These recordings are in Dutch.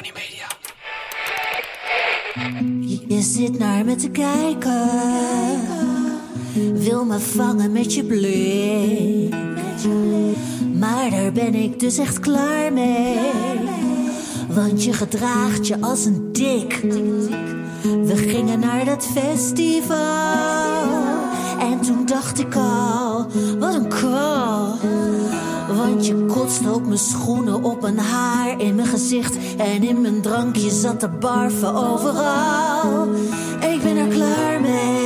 Media. Je zit naar me te kijken, wil me vangen met je blik. Maar daar ben ik dus echt klaar mee, want je gedraagt je als een dik. We gingen naar dat festival en toen dacht ik al, wat een kwal. Je kotste op mijn schoenen, op een haar in mijn gezicht. En in mijn drankje zat de barven overal. Ik ben er klaar mee.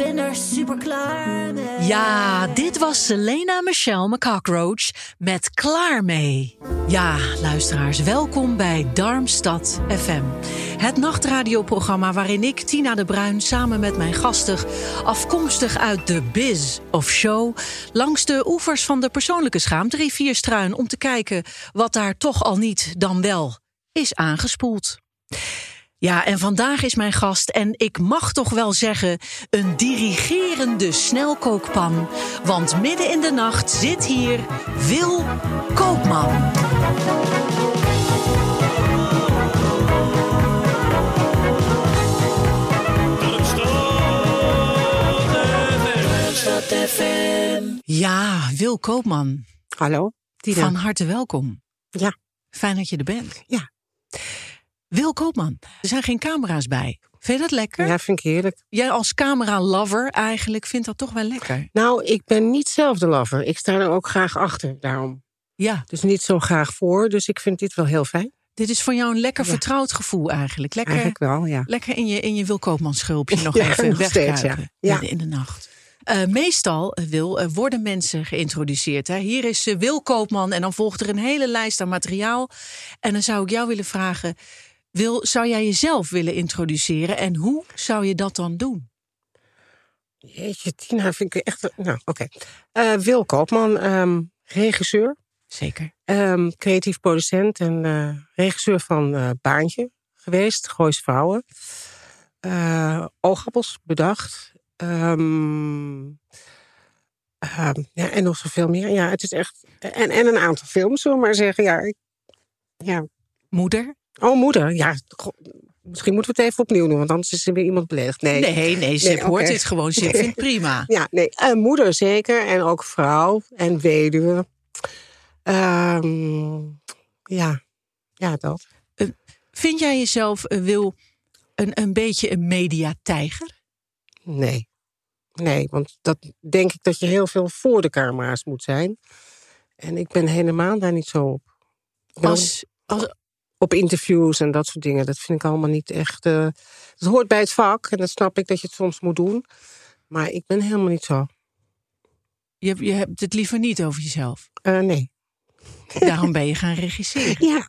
Ben er super klaar mee. Ja, dit was Selena Michelle McCockroach met Klaar mee. Ja, luisteraars, welkom bij Darmstad FM. Het nachtradioprogramma waarin ik, Tina de Bruin, samen met mijn gasten... afkomstig uit de Biz of Show... langs de oevers van de persoonlijke schaamterivier struin... om te kijken wat daar toch al niet dan wel is aangespoeld. Ja, en vandaag is mijn gast, en ik mag toch wel zeggen, een dirigerende snelkookpan. Want midden in de nacht zit hier Wil Koopman. Ja, Wil Koopman, Hallo, van harte welkom. Ja. Fijn dat je er bent. Ja. Wil Koopman, er zijn geen camera's bij. Vind je dat lekker? Ja, vind ik heerlijk. Jij als camera-lover eigenlijk vindt dat toch wel lekker. Nou, ik ben niet zelf de lover. Ik sta er ook graag achter, daarom. Ja, Dus niet zo graag voor, dus ik vind dit wel heel fijn. dit is voor jou een lekker Ja. vertrouwd gevoel eigenlijk. Lekker, Eigenlijk wel, ja. lekker in je, in je Wil Koopman schulpje nog Ja, even nog wegkruipen ja. In de nacht. Eh, meestal, eh, Wil, eh, worden mensen geïntroduceerd. Hè? Hier is Wil Koopman en dan volgt er een hele lijst aan materiaal. En dan zou ik jou willen vragen... Wil, zou jij jezelf willen introduceren en hoe zou je dat dan doen? Jeetje, Tina vind ik echt... Nou, oké. Eh, Wil Koopman, ehm, regisseur, Zeker. ehm, creatief producent en eh, regisseur van eh, Baantje geweest. Goois Vrouwen. Oogappels bedacht. Ehm, ja, en nog zoveel meer. Ja, het is echt... En, en een aantal films, zullen we maar zeggen. Ja, ik- ja, Moeder? Oh, moeder. Ja, misschien moeten we het even opnieuw doen, want anders is er weer iemand beledigd. Nee. Nee, nee, Nee, hoort dit gewoon. Zip vindt prima. Ja, nee. eh, moeder zeker. En ook vrouw en weduwe. Ehm, ja. ja, dat. Vind jij jezelf, eh, Wil, een, een beetje een mediatijger? Nee. Nee, want dat denk ik dat je heel veel voor de camera's moet zijn. En ik ben helemaal daar niet zo op. Als, als, op interviews en dat soort dingen. Dat vind ik allemaal niet echt. eh het hoort bij het vak en dat snap ik dat je het soms moet doen. Maar ik ben helemaal niet zo. je, je hebt het liever niet over jezelf. Eh, nee. Daarom ben je gaan regisseren. Ja.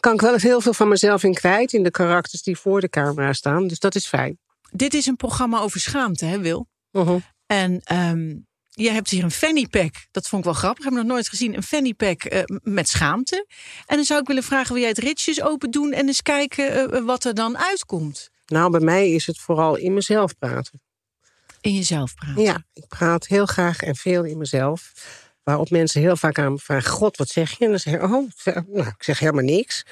Kan ik wel eens heel veel van mezelf in kwijt in de karakters die voor de camera staan. Dus dat is fijn. Dit is een programma over schaamte, hè, Wil? Mhm. En ehm, je hebt hier een fanny pack. Dat vond ik wel grappig. Heb ik nog nooit gezien. Een fanny pack eh, met schaamte. En dan zou ik willen vragen: wil jij het ritjes open doen en eens kijken eh, wat er dan uitkomt? Nou, bij mij is het vooral in mezelf praten. In jezelf praten. Ja, ik praat heel graag en veel in mezelf. Waarop mensen heel vaak aan me vragen: God, wat zeg je? En dan zeg ik: Oh, nou, ik zeg helemaal niks.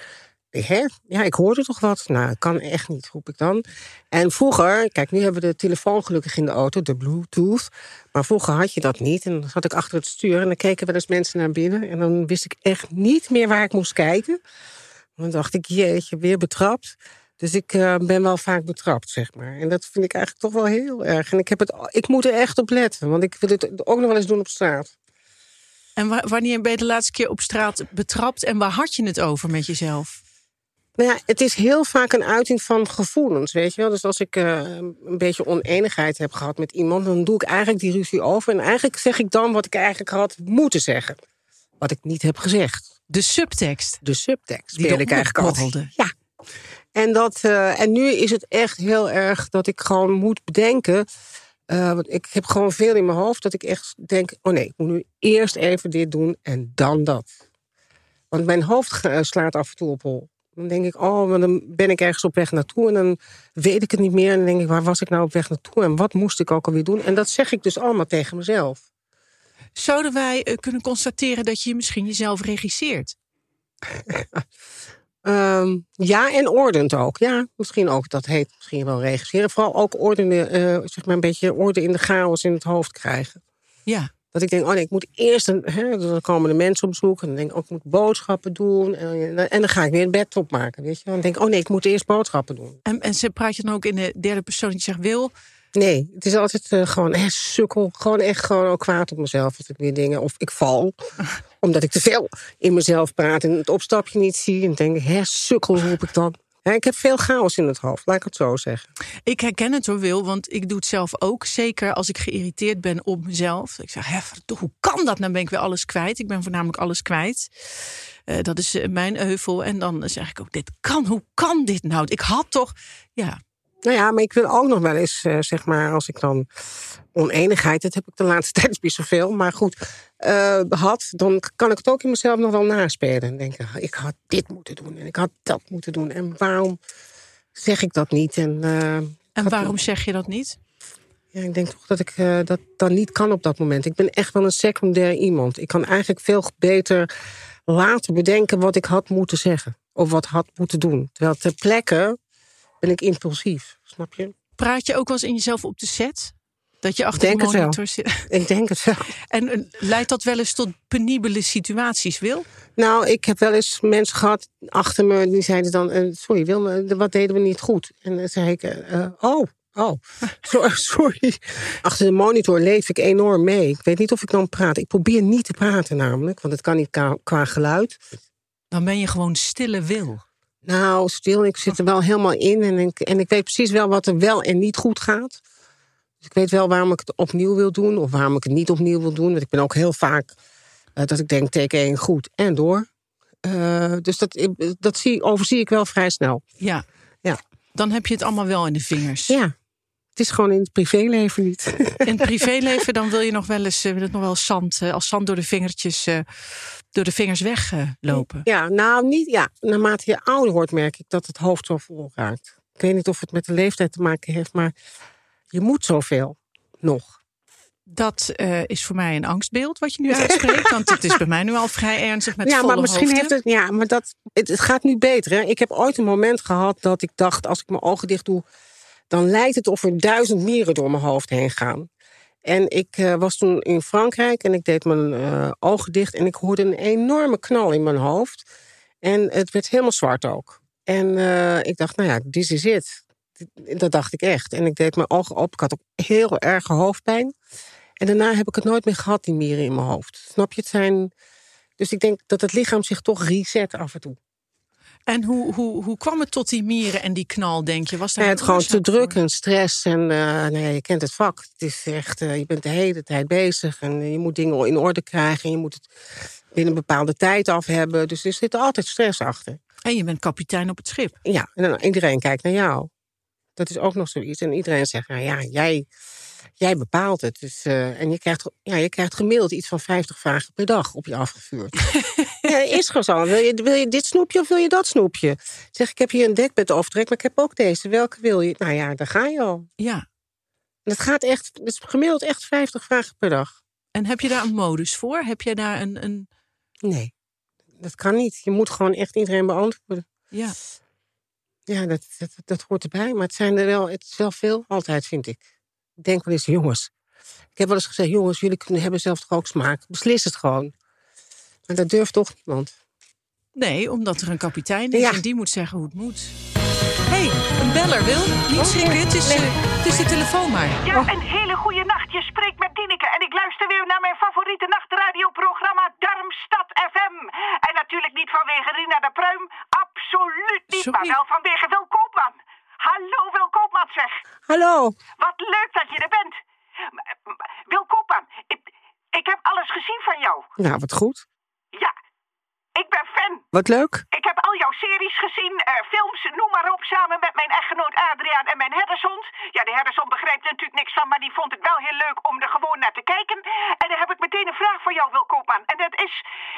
Hè? Ja, ik hoorde toch wat? Nou, kan echt niet, roep ik dan. En vroeger, kijk, nu hebben we de telefoon gelukkig in de auto, de Bluetooth. Maar vroeger had je dat niet. En dan zat ik achter het stuur en dan keken wel eens mensen naar binnen. En dan wist ik echt niet meer waar ik moest kijken. Dan dacht ik, jeetje, weer betrapt. Dus ik eh, ben wel vaak betrapt, zeg maar. En dat vind ik eigenlijk toch wel heel erg. En ik, heb het, ik moet er echt op letten, want ik wil het ook nog wel eens doen op straat. En wa- wanneer ben je de laatste keer op straat betrapt en waar had je het over met jezelf? Nou ja, het is heel vaak een uiting van gevoelens, weet je wel. Dus als ik uh, een beetje oneenigheid heb gehad met iemand... dan doe ik eigenlijk die ruzie over. En eigenlijk zeg ik dan wat ik eigenlijk had moeten zeggen. Wat ik niet heb gezegd. De subtekst. De subtekst speel ik eigenlijk altijd. Ja. En, dat, uh, en nu is het echt heel erg dat ik gewoon moet bedenken... Uh, want ik heb gewoon veel in mijn hoofd dat ik echt denk... oh nee, ik moet nu eerst even dit doen en dan dat. Want mijn hoofd slaat af en toe op hol. Dan denk ik, oh, dan ben ik ergens op weg naartoe... en dan weet ik het niet meer. En dan denk ik, waar was ik nou op weg naartoe... en wat moest ik ook alweer doen? En dat zeg ik dus allemaal tegen mezelf. Zouden wij eh, kunnen constateren dat je misschien jezelf regisseert? um, ja, en ordent ook. Ja, misschien ook. Dat heet misschien wel regisseren. Vooral ook orde, uh, zeg maar een beetje orde in de chaos in het hoofd krijgen. Ja. Dat ik denk, oh nee, ik moet eerst... Een, hè, dan komen de mensen op bezoek. En dan denk ik, ook oh, ik moet boodschappen doen. En, en, dan ga ik weer het bed opmaken, weet je. Dan denk ik, oh nee, ik moet eerst boodschappen doen. En, en ze praat je dan ook in de derde persoon die zegt, Wil... Nee, het is altijd uh, gewoon hè, sukkel. Gewoon echt gewoon ook kwaad op mezelf als ik weer dingen... Of ik val, omdat ik te veel in mezelf praat... en het opstapje niet zie. En denk, hè, sukkel roep ik dan. Ja, ik heb veel chaos in het hoofd, laat ik het zo zeggen. Ik herken het hoor, Wil, want ik doe het zelf ook. Zeker als ik geïrriteerd ben op mezelf. Ik zeg, hè, hoe kan dat? Dan ben ik weer alles kwijt. Ik ben voornamelijk alles kwijt. Uh, dat is uh, mijn euvel. En dan zeg ik ook, dit kan, hoe kan dit nou? Ik had toch, ja, nou ja, maar ik wil ook nog wel eens, uh, zeg maar, als ik dan oneenigheid, dat heb ik de laatste tijd niet zoveel, maar goed, uh, had, dan kan ik het ook in mezelf nog wel naspelen. En denken, ik had dit moeten doen en ik had dat moeten doen. En waarom zeg ik dat niet? En, uh, en waarom zeg je dat niet? Ja, ik denk toch dat ik dat dan niet kan op dat moment. Ik ben echt wel een secundair iemand. Ik kan eigenlijk veel beter later bedenken wat ik had moeten zeggen. Of wat had moeten doen. Terwijl ter plekke ben ik impulsief, snap je? Praat je ook wel eens in jezelf op de set? Dat je achter denk de monitor zit? Ik denk het wel. En leidt dat wel eens tot penibele situaties, Wil? Nou, ik heb wel eens mensen gehad achter me... die zeiden dan, uh, sorry Wil, wat deden we niet goed? En dan zei ik, uh, oh, oh, sorry. Achter de monitor leef ik enorm mee. Ik weet niet of ik dan praat. Ik probeer niet te praten namelijk, want het kan niet qua geluid. Dan ben je gewoon stille Wil. Nou, stil, ik zit er wel helemaal in. En ik, en ik weet precies wel wat er wel en niet goed gaat. Dus ik weet wel waarom ik het opnieuw wil doen. Of waarom ik het niet opnieuw wil doen. Want ik ben ook heel vaak uh, dat ik denk, teken één goed en door. Uh, dus dat, dat zie, overzie ik wel vrij snel. Ja. ja. Dan heb je het allemaal wel in de vingers. Ja. Het is gewoon in het privéleven niet. In het privéleven dan wil je nog wel eens, wil het nog wel zand, als zand door de vingertjes door de vingers weglopen. ja, nou niet. Ja, naarmate je ouder wordt, merk ik dat het hoofd zo vol raakt. Ik weet niet of het met de leeftijd te maken heeft, maar je moet zoveel nog. Dat uh, is voor mij een angstbeeld wat je nu uitspreekt. want het is bij mij nu al vrij ernstig met ja, volle maar misschien hoofden. heeft het. Ja, maar dat, het, het gaat nu beter. Hè? Ik heb ooit een moment gehad dat ik dacht: als ik mijn ogen dicht doe, dan lijkt het of er duizend mieren door mijn hoofd heen gaan. En ik uh, was toen in Frankrijk en ik deed mijn uh, ogen dicht... en ik hoorde een enorme knal in mijn hoofd. En het werd helemaal zwart ook. En ik dacht, nou ja, dit is het. Dat dacht ik echt. En ik deed mijn ogen op. Ik had ook heel erg hoofdpijn. En daarna heb ik het nooit meer gehad, die mieren in mijn hoofd. Snap je? Het zijn... Dus ik denk dat het lichaam zich toch reset af en toe. En hoe, hoe, hoe kwam het tot die mieren en die knal, denk je? Was daar ja, het gewoon te druk en stress. En uh, nou ja, je kent het vak. Het is echt, uh, je bent de hele tijd bezig. En je moet dingen in orde krijgen. En je moet het binnen een bepaalde tijd af hebben. Dus er zit altijd stress achter. En je bent kapitein op het schip. Ja, en dan, iedereen kijkt naar jou. Dat is ook nog zoiets. En iedereen zegt, nou ja, jij, jij bepaalt het. Dus, uh, en je krijgt, ja, je krijgt gemiddeld iets van 50 vragen per dag op je afgevuurd. ja, is gewoon zo. Wil je, wil je dit snoepje of wil je dat snoepje? Zeg, ik heb hier een dekbed overtrek, maar ik heb ook deze. Welke wil je? Nou ja, daar ga je al. Ja. En het gaat echt, het is gemiddeld echt 50 vragen per dag. En heb je daar een modus voor? Heb je daar een, een... Nee, dat kan niet. Je moet gewoon echt iedereen beantwoorden. Ja. Ja, dat, dat, dat hoort erbij. Maar het, zijn er wel, het is wel veel, altijd vind ik. Ik denk wel eens, jongens. Ik heb wel eens gezegd, jongens, jullie kunnen, hebben zelf toch ook smaak. Beslis het gewoon. Maar dat durft toch niemand. Nee, omdat er een kapitein is en die moet zeggen hoe het moet. Hé, hey, een beller, Wil. Niet oh, schrikken, het is, uh, het is de telefoon maar. Ja, een hele goede je spreekt met Dineke en ik luister weer naar mijn favoriete nachtradioprogramma Darmstad FM. En natuurlijk niet vanwege Rina de Pruim, absoluut niet, maar wel vanwege Wil Koopman. Hallo Wil Koopman zeg. Hallo. Wat leuk dat je er bent. Wil Koopman, ik, ik heb alles gezien van jou. Nou, wat goed. Ja, ik ben fan. Wat leuk. Ik heb al jouw series gezien, eh, films, noem maar op, samen met mijn echtgenoot Adriaan en mijn herdershond. Ja, de herdershond begrijpt er natuurlijk niks van, maar die vond het wel heel leuk om er gewoon naar te kijken. En dan heb ik meteen een vraag voor jou, Wil Koopman. En dat is,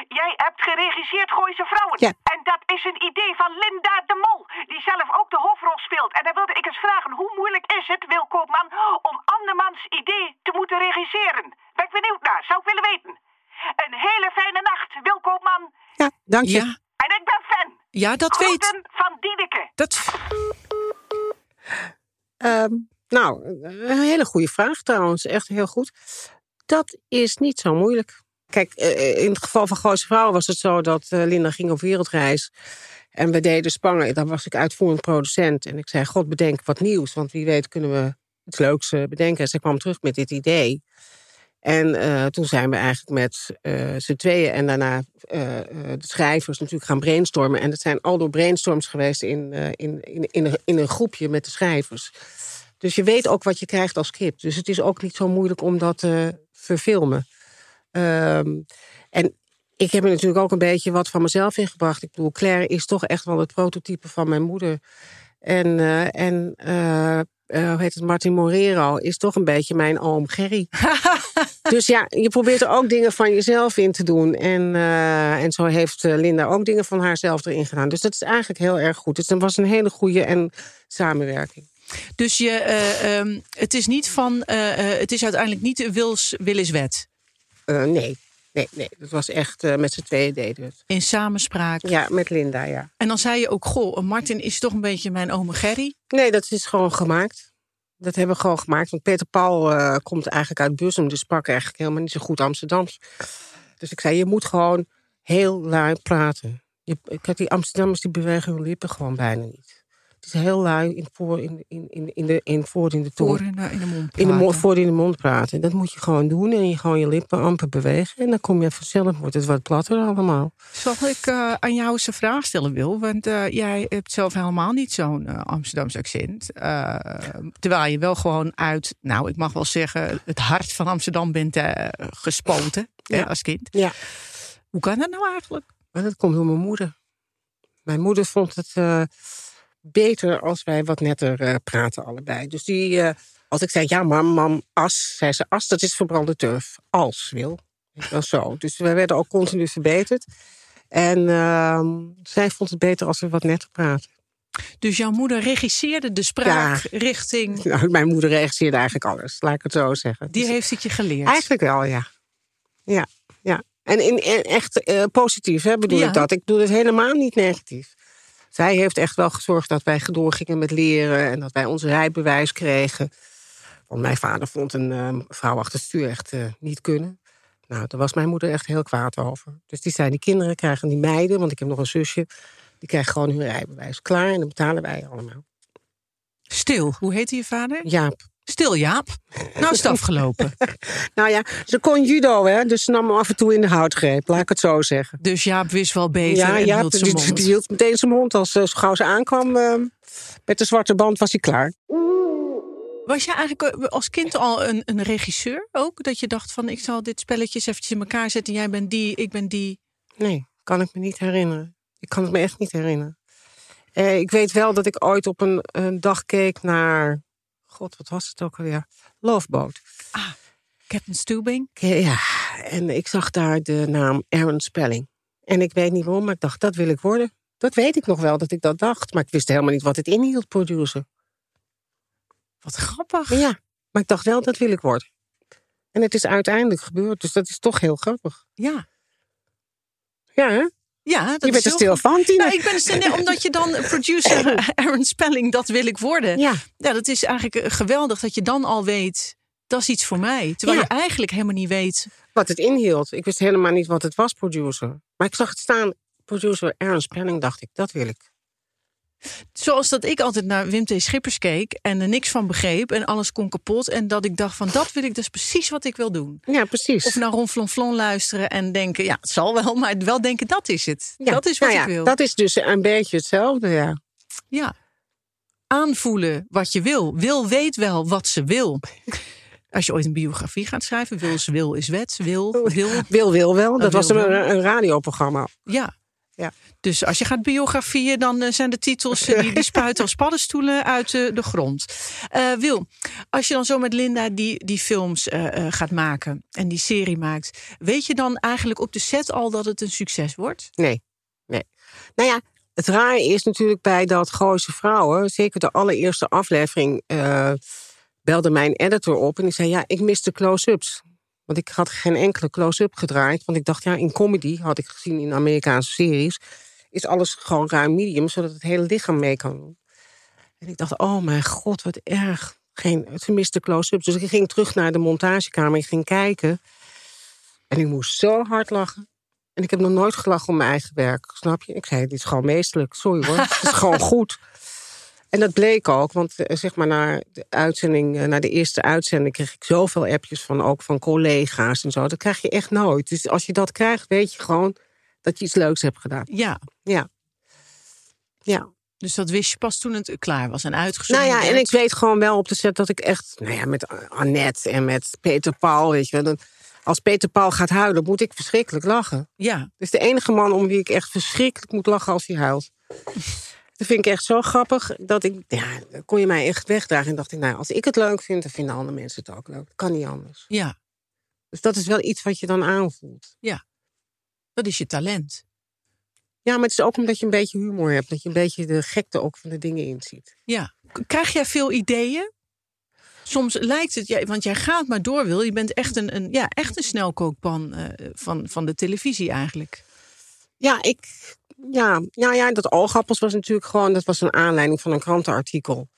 jij hebt geregisseerd Gooise Vrouwen. Ja. En dat is een idee van Linda de Mol, die zelf ook de hoofdrol speelt. En dan wilde ik eens vragen, hoe moeilijk is het, Wil Koopman, om andermans idee te moeten regisseren? Ben ik benieuwd naar, zou ik willen weten. Een hele fijne nacht, Wil Koopman. Ja, dank je. Ja, En ik ben fan. ja dat weet. Groeten van Diedeke. Dat, Ehm, nou, een hele goede vraag trouwens. Echt heel goed. Dat is niet zo moeilijk. Kijk, eh, in het geval van Gooise Vrouwen was het zo dat eh, Linda ging op wereldreis. En we deden Spangen. Dan was ik uitvoerend producent. En ik zei, god, bedenk wat nieuws. Want wie weet kunnen we iets leuks eh, bedenken. En ze kwam terug met dit idee. En eh, toen zijn we eigenlijk met eh z'n tweeën en daarna eh, de schrijvers natuurlijk gaan brainstormen. En het zijn al door brainstorms geweest in, in, in, in, een, in een groepje met de schrijvers. Dus je weet ook wat je krijgt als script. Dus het is ook niet zo moeilijk om dat te verfilmen. Ehm, en ik heb er natuurlijk ook een beetje wat van mezelf ingebracht. Ik bedoel, Claire is toch echt wel het prototype van mijn moeder. En, en eh, hoe heet het, Martin Morero is toch een beetje mijn oom Gerry. dus ja, je probeert er ook dingen van jezelf in te doen. En, eh, en zo heeft eh, Linda ook dingen van haarzelf erin gedaan. Dus dat is eigenlijk heel erg goed. Dus het was een hele goede en samenwerking. dus je, eh, ehm, het is niet van, het is uiteindelijk niet de Wils Williswet. Eh, nee, nee, nee. Dat was echt eh, met z'n tweeën deden we het. In samenspraak. Ja, met Linda, ja. En dan zei je ook, goh, Martin is toch een beetje mijn ome Gerry. Nee, dat is gewoon gemaakt. Dat hebben we gewoon gemaakt. Want Peter Paul eh, komt eigenlijk uit Bussum, dus sprak eigenlijk helemaal niet zo goed Amsterdams. Dus ik zei, je moet gewoon heel lui praten. Je, kijk, die Amsterdammers die bewegen hun lippen gewoon bijna niet. Het is heel lui in, voor, in, in, in, in, de, in, voor in de tong. Voor in de, in de mond in de mond, praten. voor in de mond praten. Dat moet je gewoon doen. En je gewoon je lippen amper bewegen. En dan kom je vanzelf, wordt het wat platter allemaal. Zal ik eh, aan jou eens een vraag stellen, Wil? Want eh, jij hebt zelf helemaal niet zo'n eh, Amsterdams accent. Terwijl je wel gewoon uit, nou, ik mag wel zeggen, het hart van Amsterdam bent gespoten Ja. als kind. Ja. Hoe kan dat nou eigenlijk? Maar dat komt door mijn moeder. Mijn moeder vond het beter als wij wat netter eh, praten allebei. Dus die, eh, als ik zei, ja mam, mam, as, zei ze, as, dat is verbrande turf. Als, wil. Wel zo. Dus wij werden ook continu verbeterd. En ehm, zij vond het beter als we wat netter praten. Dus jouw moeder regisseerde de spraak richting, Nou, mijn moeder regisseerde eigenlijk alles, laat ik het zo zeggen. die Dus heeft het je geleerd. Eigenlijk wel, ja. Ja, ja. En in, in echt eh, positief, hè, bedoel Ja. ik dat. Ik bedoel het helemaal niet negatief. Zij heeft echt wel gezorgd dat wij doorgingen met leren... en dat wij ons rijbewijs kregen. Want mijn vader vond een eh, vrouw achter het stuur echt eh, niet kunnen. Nou, daar was mijn moeder echt heel kwaad over. Dus die zei, die kinderen krijgen, die meiden... want ik heb nog een zusje, die krijgen gewoon hun rijbewijs. Klaar, en dan betalen wij allemaal. Stil, hoe heette je vader? Jaap. Stil, Jaap. Nou is het afgelopen. Nou ja, ze kon judo, hè, dus ze nam me af en toe in de houtgreep. Laat ik het zo zeggen. Dus Jaap wist wel beter Ja, en hield zijn die, mond. die hield meteen zijn mond. Als eh, zo gauw ze aankwam eh, met de zwarte band, was hij klaar. Was je eigenlijk eh, als kind al een, een regisseur ook? Dat je dacht van ik zal dit spelletjes eventjes in elkaar zetten. Jij bent die, ik ben die. Nee, kan ik me niet herinneren. Ik kan het me echt niet herinneren. Eh, ik weet wel dat ik ooit op een, een dag keek naar... God, wat was het ook alweer? Loveboat. Captain Stubing. Ja, en ik zag daar de naam Aaron Spelling. En ik weet niet waarom, maar ik dacht, dat wil ik worden. Dat weet ik nog wel, dat ik dat dacht. Maar ik wist helemaal niet wat het inhield, producer. Wat grappig. Maar ja, maar ik dacht wel, dat wil ik worden. En het is uiteindelijk gebeurd, dus dat is toch heel grappig. Ja. Ja, hè? Ja, dat je is bent er heel stil van, Tina. Nou, ik ben er stil, omdat je dan producer Aaron Spelling, dat wil ik worden. Ja, Ja, dat is eigenlijk eh, geweldig dat je dan al weet, dat is iets voor mij. Terwijl Ja. je eigenlijk helemaal niet weet. wat het inhield. Ik wist helemaal niet wat het was, producer. Maar ik zag het staan, producer Aaron Spelling, dacht ik, dat wil ik. Zoals dat ik altijd naar Wim T. Schippers keek en er niks van begreep en alles kon kapot. En dat ik dacht van dat wil ik, is precies wat ik wil doen. Ja, precies. Of naar Ron Flon Flon luisteren en denken, ja, het zal wel, maar wel denken, dat is het. Ja, Dat is wat nou ik ja, wil. Dat is dus een beetje hetzelfde, ja. Ja. aanvoelen wat je wil. Wil weet wel wat ze wil. Als je ooit een biografie gaat schrijven, wil is wil is wet. Wil, wil. Wil, wil wel. Dat was een, een radioprogramma. Ja. Ja. Dus als je gaat biografieën, dan eh, zijn de titels eh, die, die spuiten als paddenstoelen uit eh, de grond. Wil, als je dan zo met Linda die, die films gaat maken en die serie maakt, weet je dan eigenlijk op de set al dat het een succes wordt? Nee, nee. Nou ja, het rare is natuurlijk bij dat Gooise Vrouwen... zeker de allereerste aflevering... belde mijn editor op en die zei... ja, ik miste close-ups. Want ik had geen enkele close-up gedraaid. Want ik dacht, ja, in comedy, had ik gezien in Amerikaanse series... is alles gewoon ruim medium, zodat het hele lichaam mee kan doen. En ik dacht, oh mijn god, wat erg. Geen, ze miste close-ups. Dus ik ging terug naar de montagekamer. Ik ging kijken. En ik moest zo hard lachen. En ik heb nog nooit gelachen om mijn eigen werk. Snap je? Ik zei, dit is gewoon meestelijk. Sorry hoor, het is gewoon goed. En dat bleek ook, want eh, zeg maar na de uitzending, eh, na de eerste uitzending kreeg ik zoveel appjes van ook van collega's en zo. Dat krijg je echt nooit. Dus als je dat krijgt, weet je gewoon dat je iets leuks hebt gedaan. Ja, Ja. Ja. dus dat wist je pas toen het klaar was en uitgezonden Nou ja, en ik weet gewoon wel op de set dat ik echt, nou ja, met Annette en met Peter Paul, weet je wel. Als Peter Paul gaat huilen, moet ik verschrikkelijk lachen. Ja, Het is de enige man om wie ik echt verschrikkelijk moet lachen als hij huilt. Dat vind ik echt zo grappig. Dat ik, ja, dan kon je mij echt wegdragen. En dacht ik, nou, als ik het leuk vind, dan vinden andere mensen het ook leuk. Dat kan niet anders. ja, Dus dat is wel iets wat je dan aanvoelt. dat is je talent. Ja, maar het is ook omdat je een beetje humor hebt. Dat je een beetje de gekte ook van de dingen inziet. Ja. Krijg jij veel ideeën? Soms lijkt het, want jij gaat maar door, Wil. Je bent echt een, een, ja, echt een snelkookpan eh, van, van de televisie eigenlijk. Ja, ik, ja, ja, ja, dat oogappels was natuurlijk gewoon... dat was een aanleiding van een krantenartikel.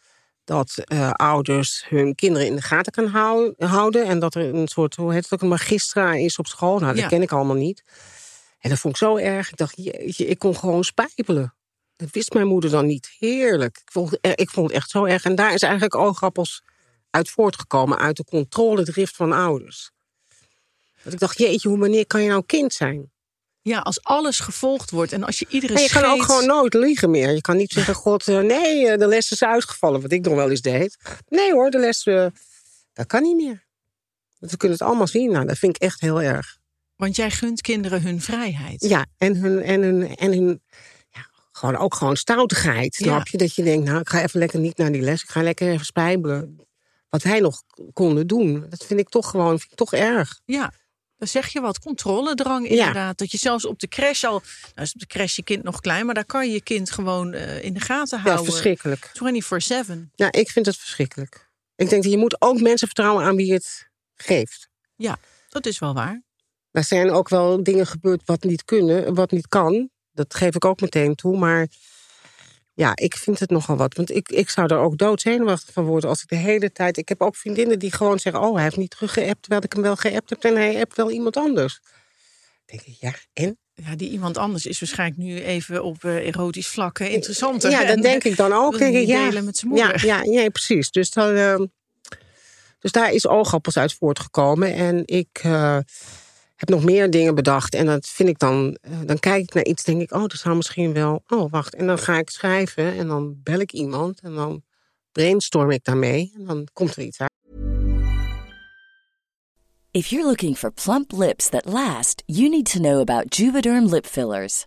Dat eh, ouders hun kinderen in de gaten kan hou- houden. En dat er een soort, hoe heet het ook, een magistra is op school. Nou, dat Ja. ken ik allemaal niet. En dat vond ik zo erg. Ik dacht, jeetje, ik kon gewoon spijbelen. Dat wist mijn moeder dan niet. Heerlijk. Ik vond, het- ik vond het echt zo erg. En daar is eigenlijk oogappels uit voortgekomen. Uit de controledrift van ouders. Dat ik dacht, jeetje, hoe wanneer kan je nou kind zijn? Ja, als alles gevolgd wordt en als je iedere En je kan ook gewoon nooit liegen meer. Je kan niet zeggen, god, eh, nee, eh, de les is uitgevallen. Wat ik nog wel eens deed. Nee hoor, de les, eh, dat kan niet meer. Want we kunnen het allemaal zien. Nou, dat vind ik echt heel erg. Want jij gunt kinderen hun vrijheid. Ja, en hun, en hun, en hun ja, gewoon ook gewoon stoutigheid. Ja. Snap je? Dat je denkt, nou, ik ga even lekker niet naar die les. Ik ga lekker even spijbelen. Wat wij nog konden doen. Dat vind ik toch gewoon, vind ik toch erg. Ja, dan zeg je wat. Controledrang inderdaad. Dat je zelfs op de crash al... Nou is op de crash je kind nog klein, maar daar kan je je kind gewoon eh, in de gaten Ja, houden. verschrikkelijk. 24-7. Ja, ik vind het verschrikkelijk. Ik denk dat je moet ook mensen vertrouwen aan wie het geeft. Ja, dat is wel waar. Er zijn ook wel dingen gebeurd wat niet kunnen, wat niet kan. Dat geef ik ook meteen toe. Maar ja, ik vind het nogal wat. Want ik, ik zou er ook doodzenuwachtig van worden als ik de hele tijd... Ik heb ook vriendinnen die gewoon zeggen... oh, hij heeft niet teruggeappt terwijl ik hem wel geappt heb... en hij appt wel iemand anders. Dan denk ik, ja, en? Ja, die iemand anders is waarschijnlijk nu even op eh, erotisch vlak interessanter. Ja, En, dat denk ik dan ook. Denk ik, ja, delen met zijn ja, moeder. ja, ja, precies. Dus, dan, ehm, dus daar is oogappels uit voortgekomen. En ik eh, heb nog meer dingen bedacht. En dat vind ik dan... eh, dan kijk ik naar iets, denk ik... oh, dat zou misschien wel... oh, wacht. En dan ga ik schrijven en dan bel ik iemand... en dan brainstorm ik daarmee. En dan komt er iets uit. If you're looking for plump lips that last, you need to know about Juvederm lip fillers.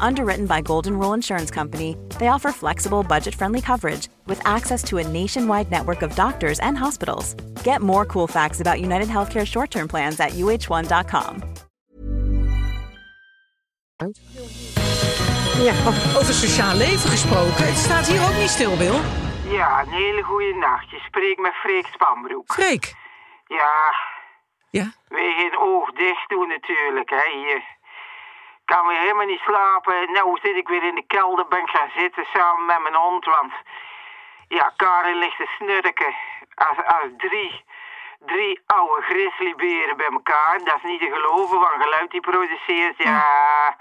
Underwritten by Golden Rule Insurance Company, they offer flexible, budget friendly coverage with access to a nationwide network of doctors and hospitals. Get more cool facts about United Healthcare short term plans at uh1.com. Ja, Over sociaal leven gesproken. Het staat hier ook niet stil, Wil. Ja, een hele goede nacht. Je spreekt met Freek Spanbroek. Freek. Ja, Ja? weer geen oog dicht doen natuurlijk, hè. Je kan weer helemaal niet slapen. Nou zit ik weer in de kelder, ben ik gaan zitten samen met mijn hond, want... Ja, Karin ligt te snurken als, als drie, drie oude grizzlyberen bij elkaar. Dat is niet te geloven, wat geluid die produceert. Ja,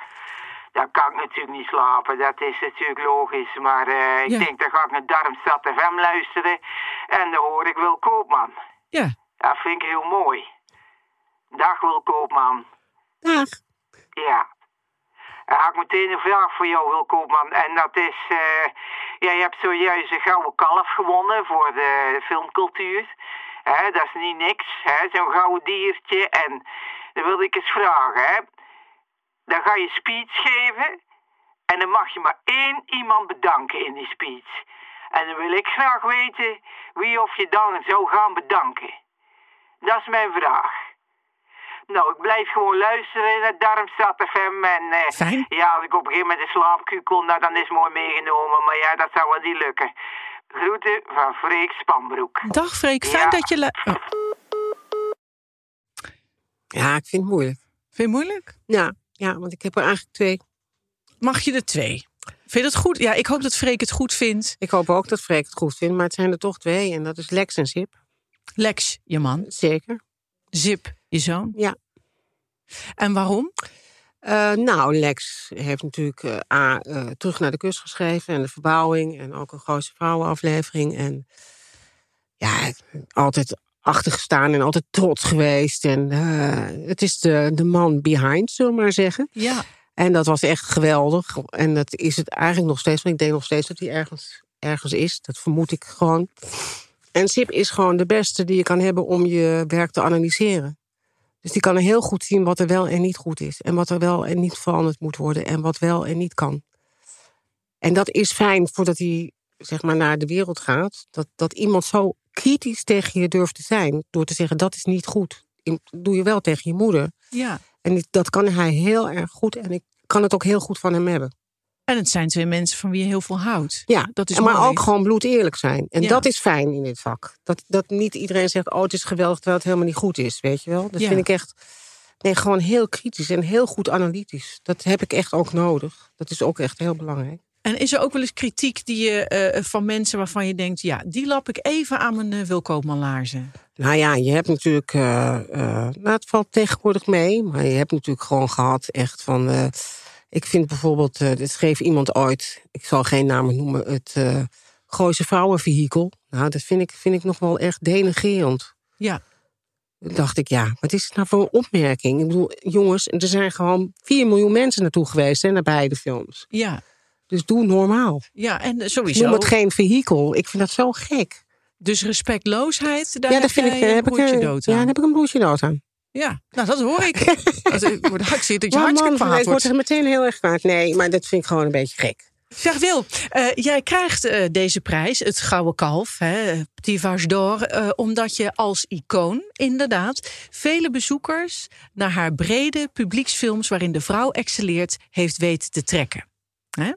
dan kan ik natuurlijk niet slapen. Dat is natuurlijk logisch. Maar eh, ik Ja. denk, dan ga ik naar Darmstad FM luisteren. En dan hoor ik Wil Koopman. Ja. Dat vind ik heel mooi. Dag Wil Koopman. dag. Ja. Dan ik meteen een vraag voor jou, Wil Koopman. En dat is, ja, je hebt zojuist een gouden kalf gewonnen voor de filmcultuur. Dat is niet niks, hè, zo'n gouden diertje. En dan wilde ik eens vragen. Dan ga je speech geven en dan mag je maar één iemand bedanken in die speech. En dan wil ik graag weten wie of je dan zou gaan bedanken. Dat is mijn vraag. Nou, ik blijf gewoon luisteren naar Darmstad FM. En eh, Fijn. ja, als ik op een gegeven moment in slaap kukel, nou, dan is mooi meegenomen. Maar ja, dat zou wel niet lukken. Groeten van Freek Spanbroek. Dag Freek, fijn Ja. dat je... Oh, Ja, ik vind het moeilijk. vind je het moeilijk? Ja, ja, want ik heb er eigenlijk twee. Mag je er twee? Vind je het goed? Ja, ik hoop dat Freek het goed vindt. Ik hoop ook dat Freek het goed vindt, maar het zijn er toch twee. En dat is Lex en Zip. Lex, je man. Zeker. Zip, je zoon. Ja. En waarom? Eh, nou, Lex heeft natuurlijk eh, A, eh, terug naar de kust geschreven en de verbouwing en ook een grootste vrouwenaflevering. En ja, altijd achtergestaan en altijd trots geweest. En het is de, de man behind, zullen we maar zeggen. Ja. En dat was echt geweldig. En dat is het eigenlijk nog steeds, want ik denk nog steeds dat hij ergens, ergens is. Dat vermoed ik gewoon. En Sip is gewoon de beste die je kan hebben om je werk te analyseren. Dus die kan heel goed zien wat er wel en niet goed is. En wat er wel en niet veranderd moet worden. En wat wel en niet kan. En dat is fijn voordat hij zeg maar, naar de wereld gaat. Dat, dat iemand zo kritisch tegen je durft te zijn. Door te zeggen dat is niet goed. Doe je wel tegen je moeder. ja. En dat kan hij heel erg goed. En ik kan het ook heel goed van hem hebben. En het zijn twee mensen van wie je heel veel houdt. Ja, dat is maar mooi. ook gewoon bloedeerlijk zijn. En Ja. dat is fijn in dit vak. Dat, dat niet iedereen zegt, oh het is geweldig, terwijl het helemaal niet goed is. Weet je wel? Dat Ja. vind ik echt, nee, gewoon heel kritisch en heel goed analytisch. Dat heb ik echt ook nodig. Dat is ook echt heel belangrijk. En is er ook wel eens kritiek die je, eh, van mensen waarvan je denkt... ja, die lap ik even aan mijn uh, Wilkoopman laarzen? Nou ja, je hebt natuurlijk, eh, nou het valt tegenwoordig mee. Maar je hebt natuurlijk gewoon gehad echt van... ik vind bijvoorbeeld, eh dit schreef iemand ooit... ik zal geen namen noemen, het eh Gooise Vrouwenvehikel. Nou, dat vind ik, vind ik nog wel echt denigrerend. Ja. Dacht ik, ja, wat is het nou voor een opmerking? Ik bedoel, jongens, er zijn gewoon 4 miljoen mensen naartoe geweest hè, naar beide films. Ja, Dus doe normaal. ja en eh, sowieso. Noem het geen vehikel. Ik vind dat zo gek. Dus respectloosheid, daar ja, dat vind ik. heb ik broertje een- dood Ja, aan. daar heb ik een broertje dood aan. Ja, nou dat hoor ik. Dat- ik word hartstikke dat je Maar hartstikke man, wordt. er meteen heel erg kwaad. Nee, maar dat vind ik gewoon een beetje gek. Zeg Wil, eh, jij krijgt eh, deze prijs, het Gouden Kalf, hè, Petit d'Or, eh, omdat je als icoon inderdaad vele bezoekers naar haar brede publieksfilms waarin de vrouw excelleert heeft weten te trekken. Hè?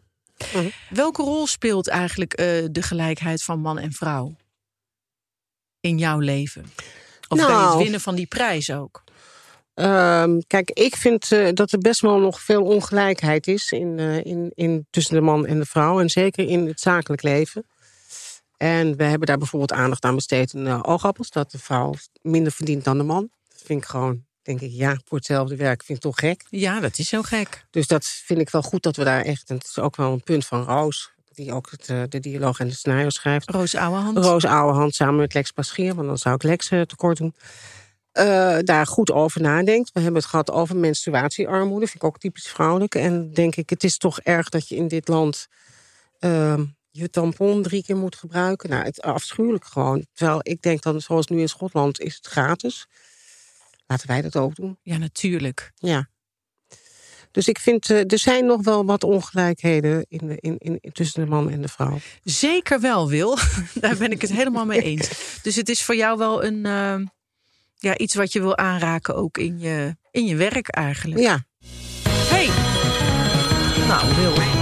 Mhm. Welke rol speelt eigenlijk de gelijkheid van man en vrouw in jouw leven? Of bij het Nou. winnen van die prijs ook? Ehm, kijk, ik vind eh, dat er best wel nog veel ongelijkheid is in, eh, in, in, tussen de man en de vrouw. En zeker in het zakelijk leven. En we hebben daar bijvoorbeeld aandacht aan besteed in uh, oogappels. Dat de vrouw minder verdient dan de man. Dat vind ik gewoon, denk ik, ja, voor hetzelfde werk vind ik toch gek. Ja, dat is heel gek. Dus dat vind ik wel goed dat we daar echt... En het is ook wel een punt van Roos. Die ook het, eh, de dialoog en de scenario schrijft. Roos Ouwehand. Roos Ouwehand samen met Lex Paschier. Want dan zou ik Lex eh, tekort doen. Eh, daar goed over nadenkt. We hebben het gehad over menstruatiearmoede. Vind ik ook typisch vrouwelijk. En denk ik, het is toch erg dat je in dit land ehm, je tampon drie keer moet gebruiken. Nou, het afschuwelijk gewoon. Terwijl ik denk dan, zoals nu in Schotland, is het gratis. Laten wij dat ook doen. Ja, natuurlijk. Ja. Dus ik vind, eh, er zijn nog wel wat ongelijkheden in in, in, tussen de man en de vrouw. Zeker wel, Wil. Daar ben ik het helemaal mee eens. Dus het is voor jou wel een, eh, ja, iets wat je wil aanraken ook in je, in je werk eigenlijk. Ja, Hey. Nou, Wil.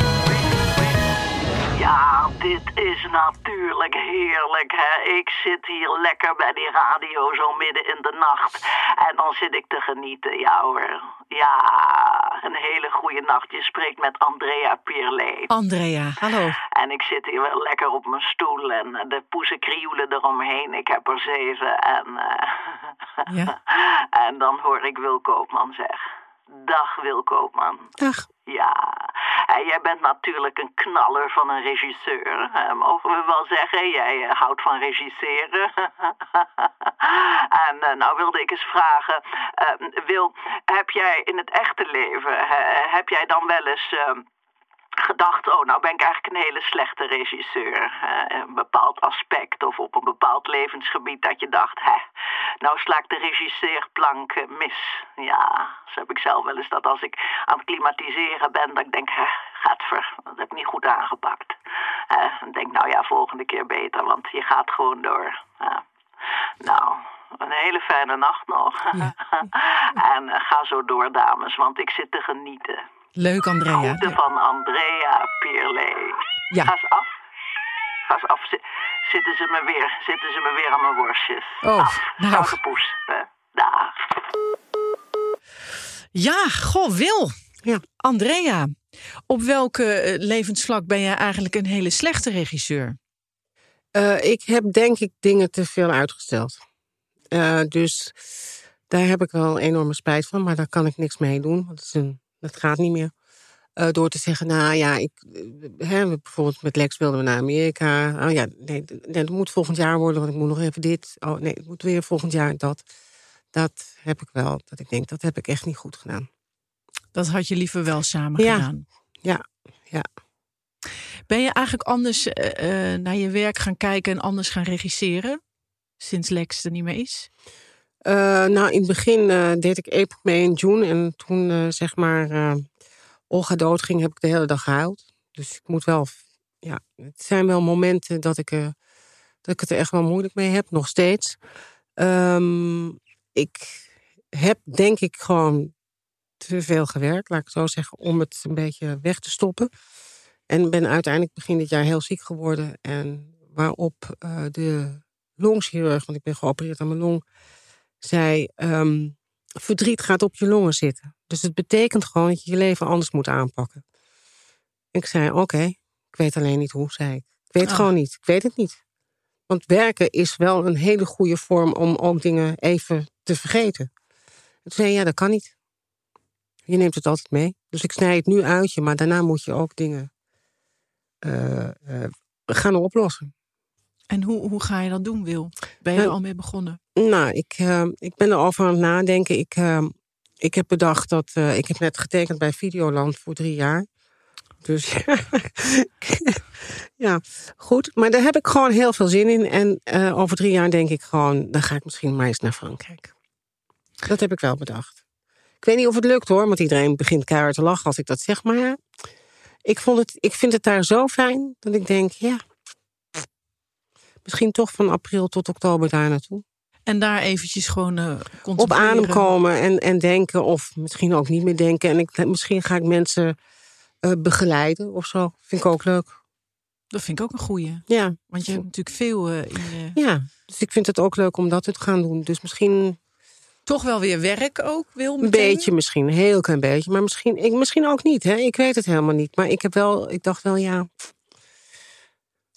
Dit is natuurlijk heerlijk, hè. Ik zit hier lekker bij die radio zo midden in de nacht. En dan zit ik te genieten, ja hoor. Ja, een hele goede nacht. Je spreekt met Andrea Pierlee. Andrea, hallo. En ik zit hier wel lekker op mijn stoel en de poezen krioelen eromheen. Ik heb er zeven en... eh, Ja. en dan hoor ik Wil Koopman zeg. Dag Wil Koopman. dag. Ja, en jij bent natuurlijk een knaller van een regisseur. mogen we wel zeggen, jij eh, houdt van regisseren. en eh, nou wilde ik eens vragen, eh, Wil, heb jij in het echte leven, heb jij dan wel eens... eh, gedacht, oh, nou ben ik eigenlijk een hele slechte regisseur. Eh, een bepaald aspect of op een bepaald levensgebied dat je dacht, hè, nou sla ik de regisseerplank eh, mis. Ja, zo heb ik zelf wel eens dat als ik aan het klimatiseren ben, dat ik denk, hè, gadver, dat heb ik niet goed aangepakt. Dan denk nou ja, volgende keer beter, want je gaat gewoon door. Nou, een hele fijne nacht nog. en eh, ga zo door, dames, want ik zit te genieten. Leuk, Andrea. Groeten van Andrea Pierlee. Ja. Ga eens af. Ga eens af. Zi- Zitten ze me weer, zitten ze me weer aan mijn worstjes. Oh, af. nou. Poes. hè. Dag. Ja, goh, Wil. Ja. Andrea, op welke eh, levensvlak ben jij eigenlijk een hele slechte regisseur? Eh, ik heb denk ik dingen te veel uitgesteld. Eh, dus daar heb ik wel enorme spijt van, maar daar kan ik niks mee doen. Want het, is een, het gaat niet meer. Eh, door te zeggen, nou ja, ik, eh, hè, bijvoorbeeld met Lex wilden we naar Amerika. Oh ja, nee, d- nee, het moet volgend jaar worden, want ik moet nog even dit. Oh nee, het moet weer volgend jaar dat. Dat heb ik wel, dat ik denk, dat heb ik echt niet goed gedaan. Dat had je liever wel samen Ja. gedaan. Ja, ja. Ben je eigenlijk anders eh, naar je werk gaan kijken en anders gaan regisseren? Sinds Lex er niet meer is? Eh, nou, in het begin eh, deed ik April, May en June. En toen, eh, zeg maar, Olga doodging, heb ik de hele dag gehuild. Dus ik moet wel... Ja, het zijn wel momenten dat ik, dat ik het er echt wel moeilijk mee heb. Nog steeds. Ehm, ik heb, denk ik, gewoon te veel gewerkt, laat ik het zo zeggen, om het een beetje weg te stoppen. En ben uiteindelijk begin dit jaar heel ziek geworden. En waarop de longchirurg, want ik ben geopereerd aan mijn long zei: ehm, verdriet gaat op je longen zitten. Dus het betekent gewoon dat je je leven anders moet aanpakken. Ik zei: Oké, ik weet alleen niet hoe, zei ik. Ik weet Ah. gewoon niet. Ik weet het niet. Want werken is wel een hele goede vorm om ook dingen even te vergeten. Toen zei ja, dat kan niet. Je neemt het altijd mee. Dus ik snij het nu uit je, maar daarna moet je ook dingen eh, eh, gaan oplossen. En hoe, hoe ga je dat doen, Wil? Ben je Nou, er al mee begonnen? Nou, ik, eh, ik ben erover aan het nadenken. Ik, eh, ik heb bedacht dat. eh, ik heb net getekend bij Videoland voor drie jaar. Dus ja, goed. Maar daar heb ik gewoon heel veel zin in. En over drie jaar denk ik gewoon. Dan ga ik misschien maar eens naar Frankrijk. Dat heb ik wel bedacht. Ik weet niet of het lukt hoor, want iedereen begint keihard te lachen als ik dat zeg. Maar ik, vond het, ik vind het daar zo fijn dat ik denk, ja. Misschien toch van april tot oktober daar naartoe En daar eventjes gewoon eh op adem komen en, en denken, of misschien ook niet meer denken. En ik, misschien ga ik mensen eh, begeleiden of zo. Vind ik ook leuk. Dat vind ik ook een goeie. Ja, Want je hebt natuurlijk veel eh, in je... ja. Dus ik vind het ook leuk om dat te gaan doen. Dus misschien Toch wel weer werk ook, Wil? een beetje, misschien een heel klein beetje. Maar misschien, ik, misschien ook niet. Hè? Ik weet het helemaal niet. Maar ik heb wel, ik dacht wel, ja,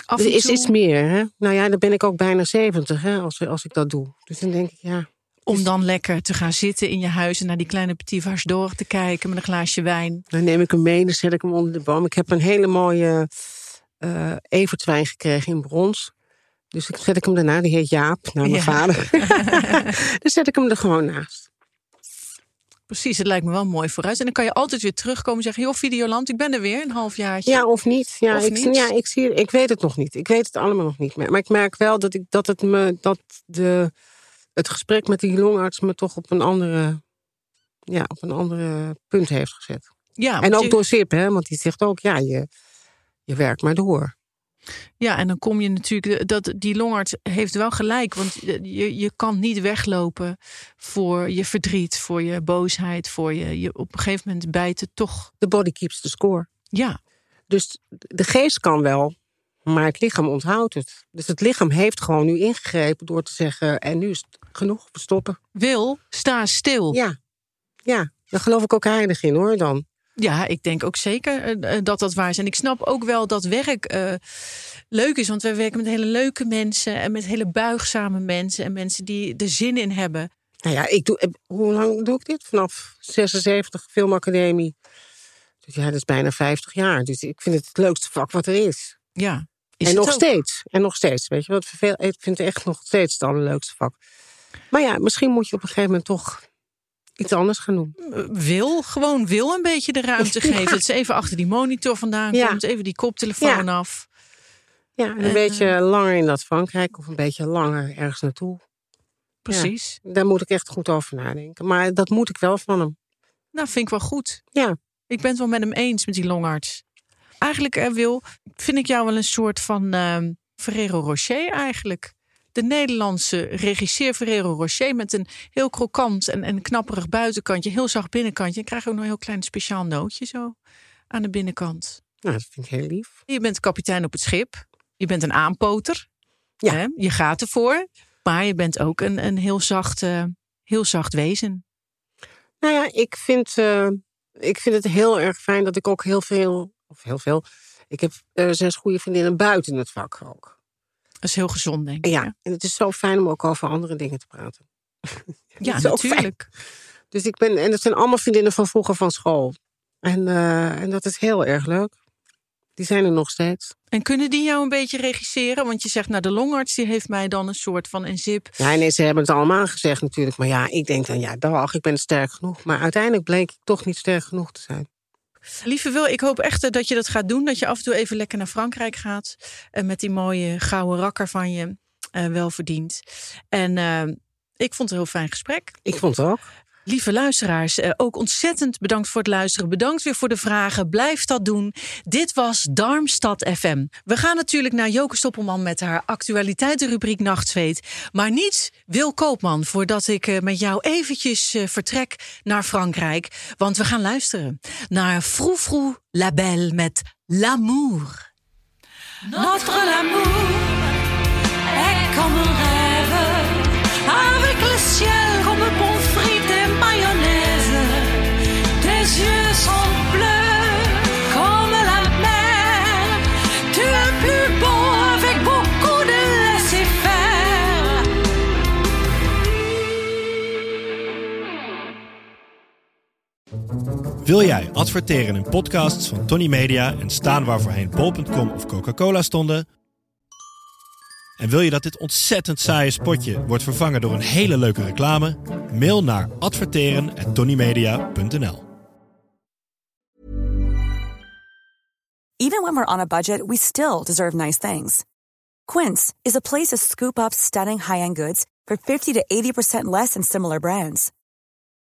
Af en is iets meer. Hè? Nou ja, dan ben ik ook bijna zeventig hè, als, als ik dat doe. Dus dan denk ik, ja. om dan lekker te gaan zitten in je huis... en naar die kleine petit vars door te kijken met een glaasje wijn. Dan neem ik hem mee, dan zet ik hem onder de boom. Ik heb een hele mooie eh evertwijn gekregen in brons. Dus ik zet ik hem daarna, die heet Jaap, naar mijn Ja. vader. dan zet ik hem er gewoon naast. Precies, het lijkt me wel mooi vooruit. En dan kan je altijd weer terugkomen en zeggen... joh, Videoland, ik ben er weer, een halfjaartje. Ja, of niet. Ja, Of ik, niet. Ja, ik, zie, ik weet het nog niet. Ik weet het allemaal nog niet meer. Maar ik merk wel dat, ik, dat, het, me, dat de, het gesprek met die longarts me toch op een andere, ja, op een andere punt heeft gezet. Ja, en ook je- door Sip, hè, want die zegt ook, ja, je, je werkt maar door. Ja, en dan kom je natuurlijk, dat, die longarts heeft wel gelijk. Want je, je kan niet weglopen voor je verdriet, voor je boosheid, voor je, je op een gegeven moment bijt het toch. The body keeps the score. Ja, Dus de geest kan wel, maar het lichaam onthoudt het. Dus het lichaam heeft gewoon nu ingegrepen door te zeggen, en nu is het genoeg, we stoppen. wil, sta stil. Ja, ja, daar geloof ik ook heilig in hoor dan. Ja, ik denk ook zeker eh, eh, dat dat waar is. En ik snap ook wel dat werk eh, leuk is. Want wij werken met hele leuke mensen en met hele buigzame mensen. En mensen die er zin in hebben. Nou ja, ik doe, hoe lang doe ik dit? Vanaf 76 filmacademie. Dus ja, dat is bijna 50 jaar. Dus ik vind het het leukste vak wat er is. Ja, is en nog ook. steeds. En nog steeds. Weet je wat? Ik vind het echt nog steeds het allerleukste vak. Maar ja, misschien moet je op een gegeven moment toch iets anders gaan doen. wil, gewoon wil een beetje de ruimte Ja. geven. Het is even achter die monitor vandaan Ja. komt, even die koptelefoon Ja. af. Ja, en een Eh, beetje langer in dat Frankrijk of een beetje langer ergens naartoe. Precies. Daar moet ik echt goed over nadenken. Maar dat moet ik wel van hem. Nou, vind ik wel goed. Ja. Ik ben het wel met hem eens, met die longarts. Eigenlijk, eh, Wil, vind ik jou wel een soort van ehm Ferrero Rocher eigenlijk. De Nederlandse regisseur Ferrero Rocher met een heel krokant en, en knapperig buitenkantje, heel zacht binnenkantje. En krijg je ook nog een heel klein speciaal nootje zo aan de binnenkant. Nou, dat vind ik heel lief. Je bent kapitein op het schip. Je bent een aanpoter. Ja. Hè? Je gaat ervoor. Maar je bent ook een, een heel, zacht, eh, heel zacht wezen. Nou ja, ik vind, eh, ik vind het heel erg fijn dat ik ook heel veel, of heel veel, ik heb eh, zes goede vriendinnen buiten het vak ook. Dat is heel gezond, denk ik. Ja, hè? en het is zo fijn om ook over andere dingen te praten. ja fijn. natuurlijk. Dus ik ben, en dat zijn allemaal vriendinnen van vroeger van school. En, eh, en dat is heel erg leuk. Die zijn er nog steeds. En kunnen die jou een beetje regisseren? Want je zegt, nou, de longarts die heeft mij dan een soort van een zip. Ja, nee, ze hebben het allemaal gezegd natuurlijk. Maar ja, ik denk dan, ja, dag, ik ben sterk genoeg. Maar uiteindelijk bleek ik toch niet sterk genoeg te zijn. Lieve Wil, ik hoop echt eh, dat je dat gaat doen. Dat je af en toe even lekker naar Frankrijk gaat. En met die mooie gouden rakker van je eh, wel verdient. En eh, ik vond het een heel fijn gesprek. Ik vond het ook. Lieve luisteraars, eh, ook ontzettend bedankt voor het luisteren. Bedankt weer voor de vragen. Blijf dat doen. Dit was Darmstad FM. We gaan natuurlijk naar Joke Stoppelman met haar actualiteitenrubriek Nachtzweet. Maar niet Wil Koopman, voordat ik eh, met jou eventjes eh, vertrek naar Frankrijk. Want we gaan luisteren naar Frou Frou La Belle met L'amour. Notre l'amour comme Wil jij adverteren in podcasts van Tony Media en staan waar bol.com of Coca-Cola stonden? En wil je dat dit ontzettend saaie spotje wordt vervangen door een hele leuke reclame? Mail naar adverteren@tonymedia.nl. Even when we're on a budget, we still deserve nice things. Quince is a place to scoop up stunning high-end goods for 50 to 80% less than similar brands.